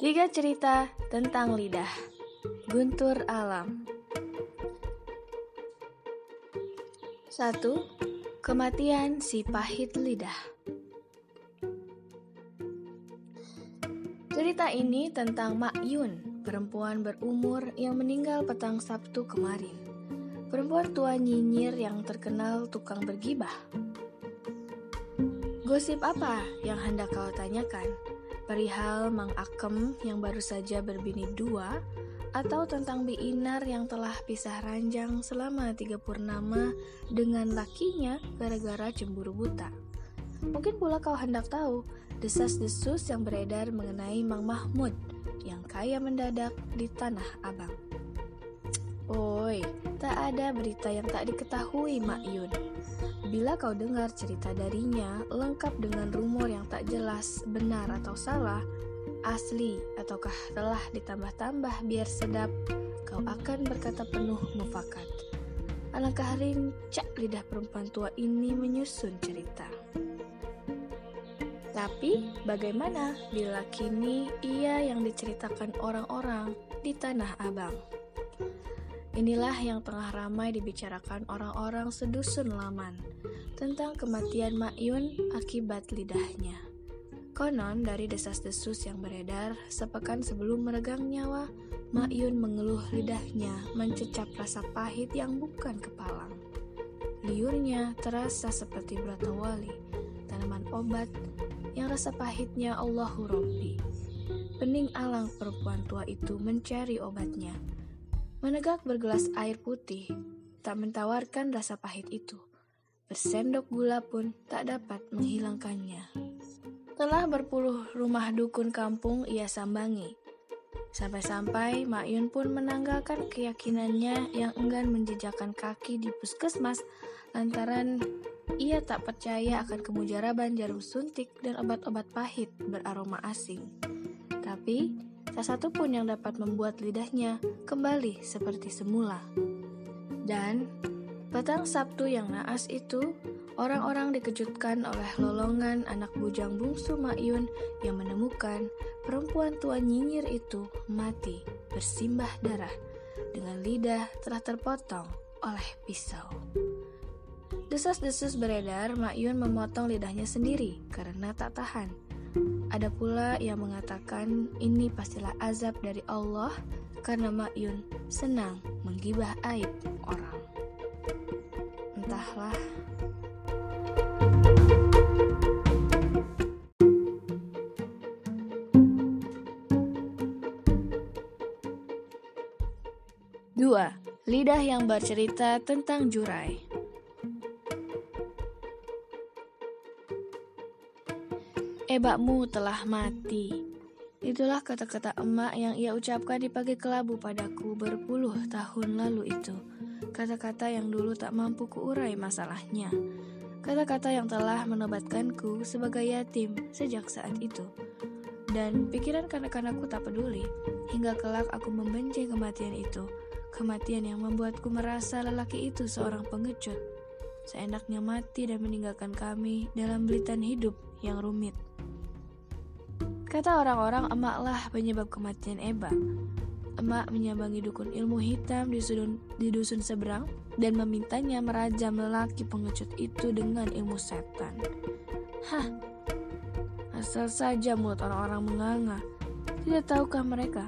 Tiga cerita tentang lidah. Guntur Alam. Satu, kematian si pahit lidah. Cerita ini tentang Mak Yun, perempuan berumur yang meninggal petang Sabtu kemarin. Perempuan tua nyinyir yang terkenal tukang bergibah. Gosip apa yang hendak kau tanyakan? Perihal Mang Akem yang baru saja berbini dua, atau tentang Bi Inar yang telah pisah ranjang selama tiga purnama dengan lakinya gara-gara cemburu buta. Mungkin pula kau hendak tahu desas-desus yang beredar mengenai Mang Mahmud yang kaya mendadak di Tanah Abang. Oi, tak ada berita yang tak diketahui Mak Yun. Bila kau dengar cerita darinya lengkap dengan rumor yang tak jelas benar atau salah, asli ataukah telah ditambah-tambah biar sedap, kau akan berkata penuh mufakat. Alangkah rincak lidah perempuan tua ini menyusun cerita. Tapi bagaimana bila kini ia yang diceritakan orang-orang di Tanah Abang? Inilah yang tengah ramai dibicarakan orang-orang sedusun Laman tentang kematian Makyun akibat lidahnya. Konon dari desas-desus yang beredar, sepekan sebelum meregang nyawa, Makyun mengeluh lidahnya mencecap rasa pahit yang bukan kepalang. Liurnya terasa seperti wali, tanaman obat yang rasa pahitnya Allahu Rabbi. Pening alang perempuan tua itu mencari obatnya, Menegak bergelas air putih, tak mentawarkan rasa pahit itu. Bersendok gula pun tak dapat menghilangkannya. Telah berpuluh rumah dukun kampung ia sambangi. Sampai-sampai Mak Yun pun menanggalkan keyakinannya yang enggan menjejakkan kaki di puskesmas lantaran ia tak percaya akan kemujaraban jarum suntik dan obat-obat pahit beraroma asing. Tapi Tak satu pun yang dapat membuat lidahnya kembali seperti semula. Dan petang Sabtu yang naas itu, orang-orang dikejutkan oleh lolongan anak bujang bungsu Makyun yang menemukan perempuan tua nyinyir itu mati bersimbah darah dengan lidah telah terpotong oleh pisau. Desas-desus beredar, Makyun memotong lidahnya sendiri karena tak tahan ada pula yang mengatakan ini pastilah azab dari Allah karena Makyun senang menggibah aib orang. Entahlah. Dua, lidah yang bercerita tentang jurai. Ebakmu telah mati. Itulah kata-kata emak yang ia ucapkan di pagi kelabu padaku berpuluh tahun lalu itu. Kata-kata yang dulu tak mampu kuurai masalahnya. Kata-kata yang telah menobatkanku sebagai yatim sejak saat itu. Dan pikiran kanak-kanakku tak peduli, hingga kelak aku membenci kematian itu. Kematian yang membuatku merasa lelaki itu seorang pengecut. Seenaknya mati dan meninggalkan kami dalam belitan hidup yang rumit. Kata orang-orang emaklah penyebab kematian Eba. Emak menyambangi dukun ilmu hitam di, sudun, di dusun seberang dan memintanya merajam lelaki pengecut itu dengan ilmu setan. Hah, asal saja mulut orang-orang menganga. Tidak tahukah mereka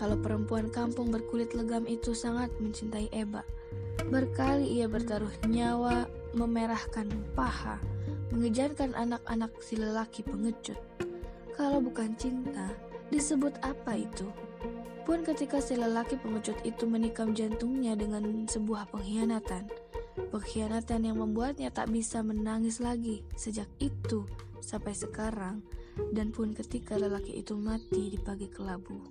kalau perempuan kampung berkulit legam itu sangat mencintai Eba. Berkali ia bertaruh nyawa, memerahkan paha, mengejarkan anak-anak si lelaki pengecut. Kalau bukan cinta, disebut apa itu? Pun ketika si lelaki pengecut itu menikam jantungnya dengan sebuah pengkhianatan, pengkhianatan yang membuatnya tak bisa menangis lagi sejak itu sampai sekarang, dan pun ketika lelaki itu mati di pagi kelabu.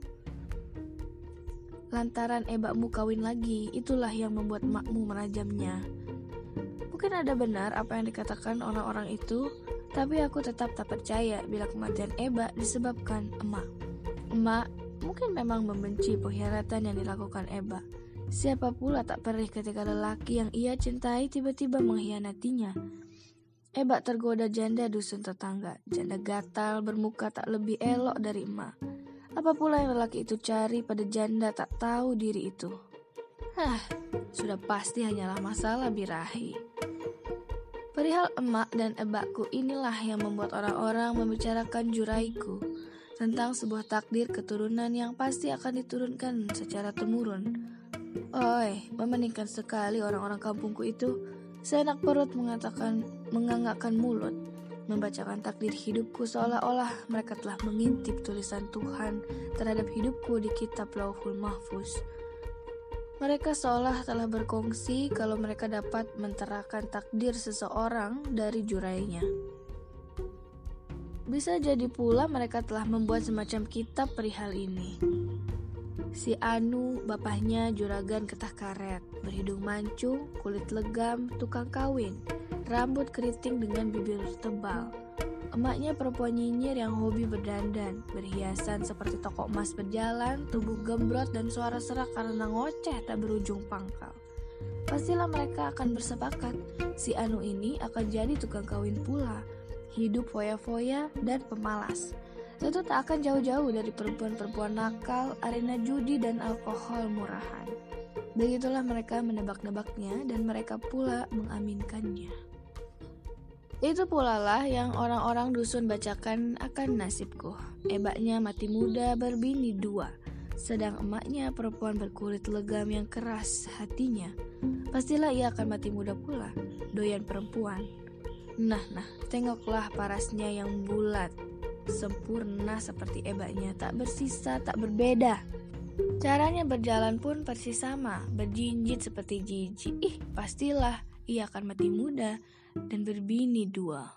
Lantaran ebakmu kawin lagi, itulah yang membuat makmu merajamnya. Mungkin ada benar apa yang dikatakan orang-orang itu, tapi aku tetap tak percaya bila kematian Eba disebabkan emak. Emak mungkin memang membenci pengkhianatan yang dilakukan Eba. Siapa pula tak perih ketika lelaki yang ia cintai tiba-tiba mengkhianatinya. Ebak tergoda janda dusun tetangga. Janda gatal bermuka tak lebih elok dari emak. Apa pula yang lelaki itu cari pada janda tak tahu diri itu? Hah, sudah pasti hanyalah masalah birahi. Perihal emak dan ebakku inilah yang membuat orang-orang membicarakan juraiku tentang sebuah takdir keturunan yang pasti akan diturunkan secara temurun. Oi, memeningkan sekali orang-orang kampungku itu. Seenak perut mengatakan menganggakkan mulut, membacakan takdir hidupku seolah-olah mereka telah mengintip tulisan Tuhan terhadap hidupku di kitab Lauhul Mahfuz. Mereka seolah telah berkongsi kalau mereka dapat menterakan takdir seseorang dari jurainya. Bisa jadi pula mereka telah membuat semacam kitab perihal ini. Si Anu, bapaknya juragan ketah karet, berhidung mancung, kulit legam, tukang kawin, rambut keriting dengan bibir tebal, Emaknya perempuan nyinyir yang hobi berdandan, berhiasan seperti toko emas berjalan, tubuh gembrot dan suara serak karena ngoceh tak berujung pangkal. Pastilah mereka akan bersepakat, si Anu ini akan jadi tukang kawin pula, hidup foya-foya dan pemalas. Tentu tak akan jauh-jauh dari perempuan-perempuan nakal, arena judi dan alkohol murahan. Begitulah mereka menebak-nebaknya dan mereka pula mengaminkannya. Itu pula lah yang orang-orang dusun bacakan akan nasibku. Ebaknya mati muda berbini dua, sedang emaknya perempuan berkulit legam yang keras hatinya. Pastilah ia akan mati muda pula, doyan perempuan. Nah, nah, tengoklah parasnya yang bulat, sempurna seperti ebaknya, tak bersisa, tak berbeda. Caranya berjalan pun persis sama, berjinjit seperti jijik. Ih, pastilah ia akan mati muda dan berbini dua.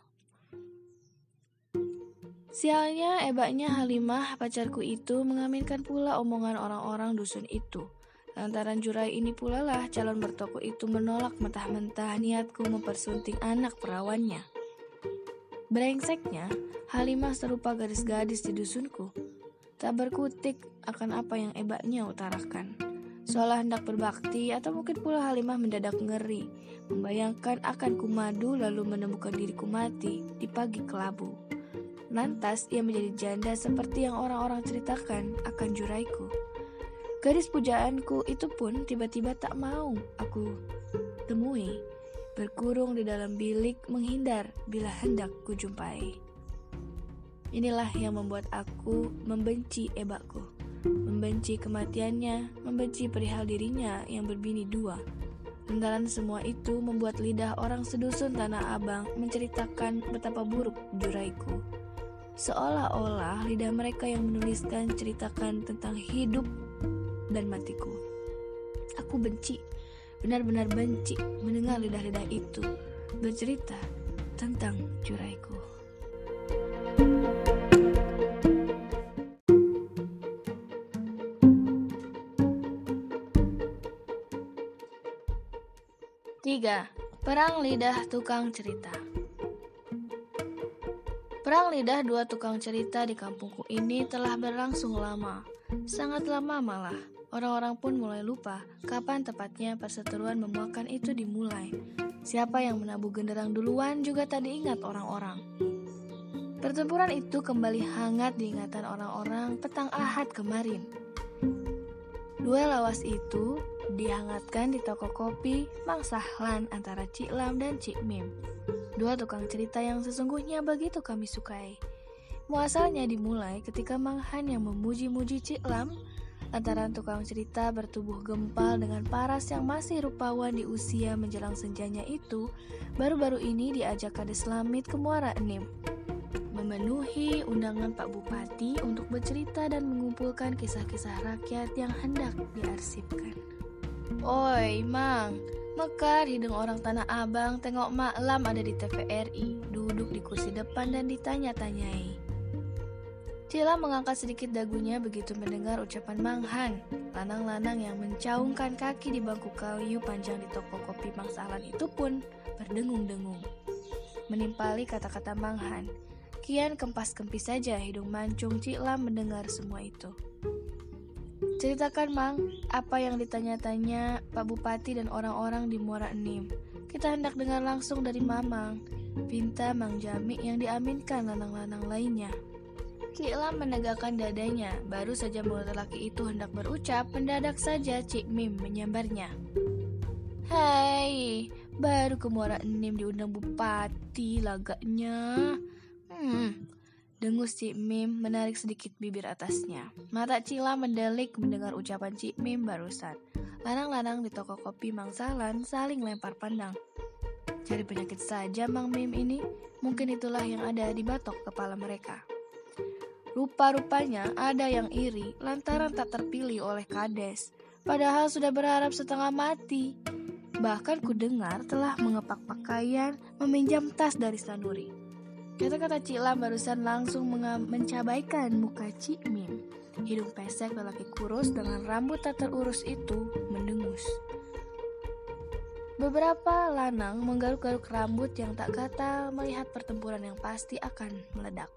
Sialnya, ebaknya Halimah, pacarku itu, mengaminkan pula omongan orang-orang dusun itu. Lantaran jurai ini pula lah calon bertoko itu menolak mentah-mentah niatku mempersunting anak perawannya. Brengseknya, Halimah serupa gadis-gadis di dusunku. Tak berkutik akan apa yang ebaknya utarakan seolah hendak berbakti atau mungkin pula Halimah mendadak ngeri, membayangkan akan kumadu lalu menemukan diriku mati di pagi kelabu. Lantas ia menjadi janda seperti yang orang-orang ceritakan akan juraiku. Gadis pujaanku itu pun tiba-tiba tak mau aku temui, berkurung di dalam bilik menghindar bila hendak kujumpai. Inilah yang membuat aku membenci ebakku membenci kematiannya, membenci perihal dirinya yang berbini dua. Lantaran semua itu membuat lidah orang sedusun Tanah Abang menceritakan betapa buruk juraiku. Seolah-olah lidah mereka yang menuliskan ceritakan tentang hidup dan matiku. Aku benci, benar-benar benci mendengar lidah-lidah itu bercerita tentang juraiku. Ketiga, Perang Lidah Tukang Cerita Perang lidah dua tukang cerita di kampungku ini telah berlangsung lama, sangat lama malah. Orang-orang pun mulai lupa kapan tepatnya perseteruan memuakan itu dimulai. Siapa yang menabuh genderang duluan juga tadi ingat orang-orang. Pertempuran itu kembali hangat diingatan orang-orang petang ahad kemarin. Dua lawas itu dihangatkan di toko kopi Mang Sahlan antara Cik Lam dan Cik Mim. Dua tukang cerita yang sesungguhnya begitu kami sukai. Muasalnya dimulai ketika Mang Han yang memuji-muji Cik Lam Lantaran tukang cerita bertubuh gempal dengan paras yang masih rupawan di usia menjelang senjanya itu, baru-baru ini diajak kades lamit ke Muara Enim memenuhi undangan Pak Bupati untuk bercerita dan mengumpulkan kisah-kisah rakyat yang hendak diarsipkan. Oi, Mang. Mekar hidung orang Tanah Abang tengok Mak Lam ada di TVRI, duduk di kursi depan dan ditanya-tanyai. Cila mengangkat sedikit dagunya begitu mendengar ucapan Mang Han. Lanang-lanang yang mencaungkan kaki di bangku kayu panjang di toko kopi Mang Sahlan itu pun berdengung-dengung. Menimpali kata-kata Mang Han, kian kempas-kempis saja hidung mancung Cila mendengar semua itu. Ceritakan Mang, apa yang ditanya-tanya Pak Bupati dan orang-orang di Muara Enim. kita hendak dengar langsung dari Mamang, Pinta Mang Jami yang diaminkan lanang-lanang lainnya. Cik Lam menegakkan dadanya, baru saja mulut lelaki itu hendak berucap, mendadak saja Cik Mim menyambarnya. Hei, baru ke Muara Enim diundang bupati lagaknya. Hmm, dengus Cik Mim menarik sedikit bibir atasnya. Mata Cila mendelik mendengar ucapan Cik Mim barusan. Lanang-lanang di toko kopi Mangsalan saling lempar pandang. Cari penyakit saja Mang Mim ini, mungkin itulah yang ada di batok kepala mereka. Rupa-rupanya ada yang iri lantaran tak terpilih oleh Kades, padahal sudah berharap setengah mati. Bahkan ku dengar telah mengepak pakaian, meminjam tas dari Sanuri. Kata-kata Cik Lam barusan langsung mencabaikan muka Cik Mim. Hidung pesek lelaki kurus dengan rambut tak terurus itu mendengus. Beberapa lanang menggaruk-garuk rambut yang tak kata melihat pertempuran yang pasti akan meledak.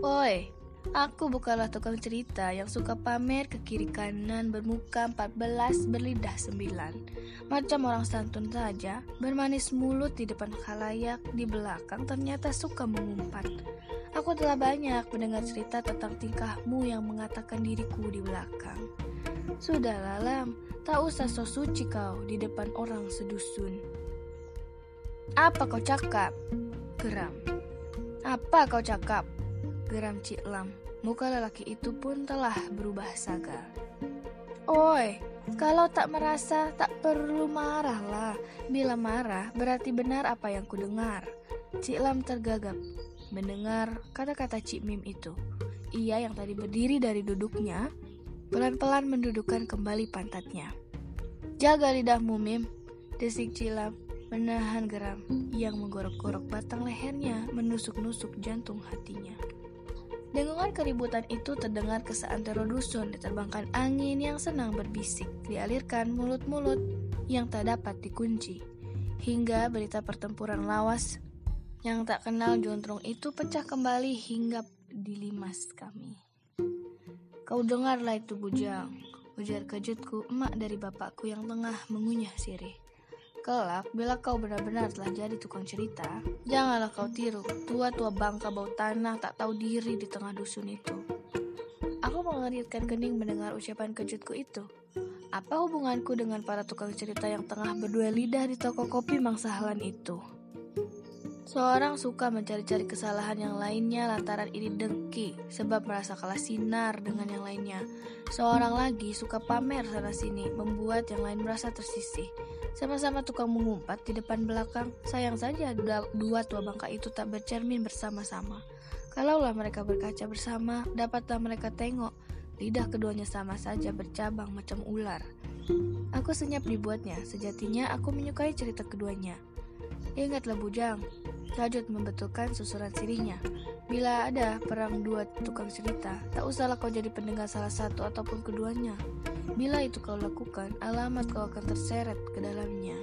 Oi, aku bukanlah tukang cerita yang suka pamer ke kiri kanan bermuka 14 berlidah 9. Macam orang santun saja, bermanis mulut di depan khalayak, di belakang ternyata suka mengumpat. Aku telah banyak mendengar cerita tentang tingkahmu yang mengatakan diriku di belakang. Sudahlah Lam, tak usah so suci kau di depan orang sedusun. Apa kau cakap? Geram. Apa kau cakap? Geram Cik Lam. Muka lelaki itu pun telah berubah saga. Oi, kalau tak merasa tak perlu marahlah. Bila marah berarti benar apa yang kudengar. Cik Lam tergagap mendengar kata-kata Cik Mim itu. Ia yang tadi berdiri dari duduknya, pelan-pelan mendudukkan kembali pantatnya. Jaga lidahmu, Mim, desik Lam menahan geram yang menggorok-gorok batang lehernya, menusuk-nusuk jantung hatinya. Dengungan keributan itu terdengar ke seantero dusun, diterbangkan angin yang senang berbisik, dialirkan mulut-mulut yang tak dapat dikunci. Hingga berita pertempuran lawas yang tak kenal jontrong itu pecah kembali hingga di limas kami. Kau dengarlah itu bujang, ujar kejutku emak dari bapakku yang tengah mengunyah sirih. Kelak, bila kau benar-benar telah jadi tukang cerita, janganlah kau tiru tua-tua bangka bau tanah tak tahu diri di tengah dusun itu. Aku mengeritkan kening mendengar ucapan kejutku itu. Apa hubunganku dengan para tukang cerita yang tengah berdua lidah di toko kopi mangsahalan itu? Seorang suka mencari-cari kesalahan yang lainnya lantaran ini dengki, sebab merasa kalah sinar dengan yang lainnya. Seorang lagi suka pamer sana-sini, membuat yang lain merasa tersisih. Sama-sama tukang mengumpat di depan belakang, sayang saja dua tua bangka itu tak bercermin bersama-sama. Kalaulah mereka berkaca bersama, dapatlah mereka tengok, lidah keduanya sama saja bercabang macam ular. Aku senyap dibuatnya, sejatinya aku menyukai cerita keduanya. Ingatlah bujang, Rajut membetulkan susuran sirinya. Bila ada perang dua tukang cerita, tak usahlah kau jadi pendengar salah satu ataupun keduanya. Bila itu kau lakukan, alamat kau akan terseret ke dalamnya.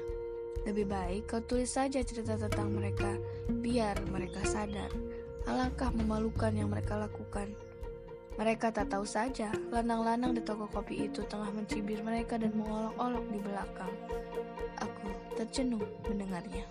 Lebih baik kau tulis saja cerita tentang mereka, biar mereka sadar. Alangkah memalukan yang mereka lakukan. Mereka tak tahu saja, lanang-lanang di toko kopi itu tengah mencibir mereka dan mengolok-olok di belakang. Aku tercenung mendengarnya.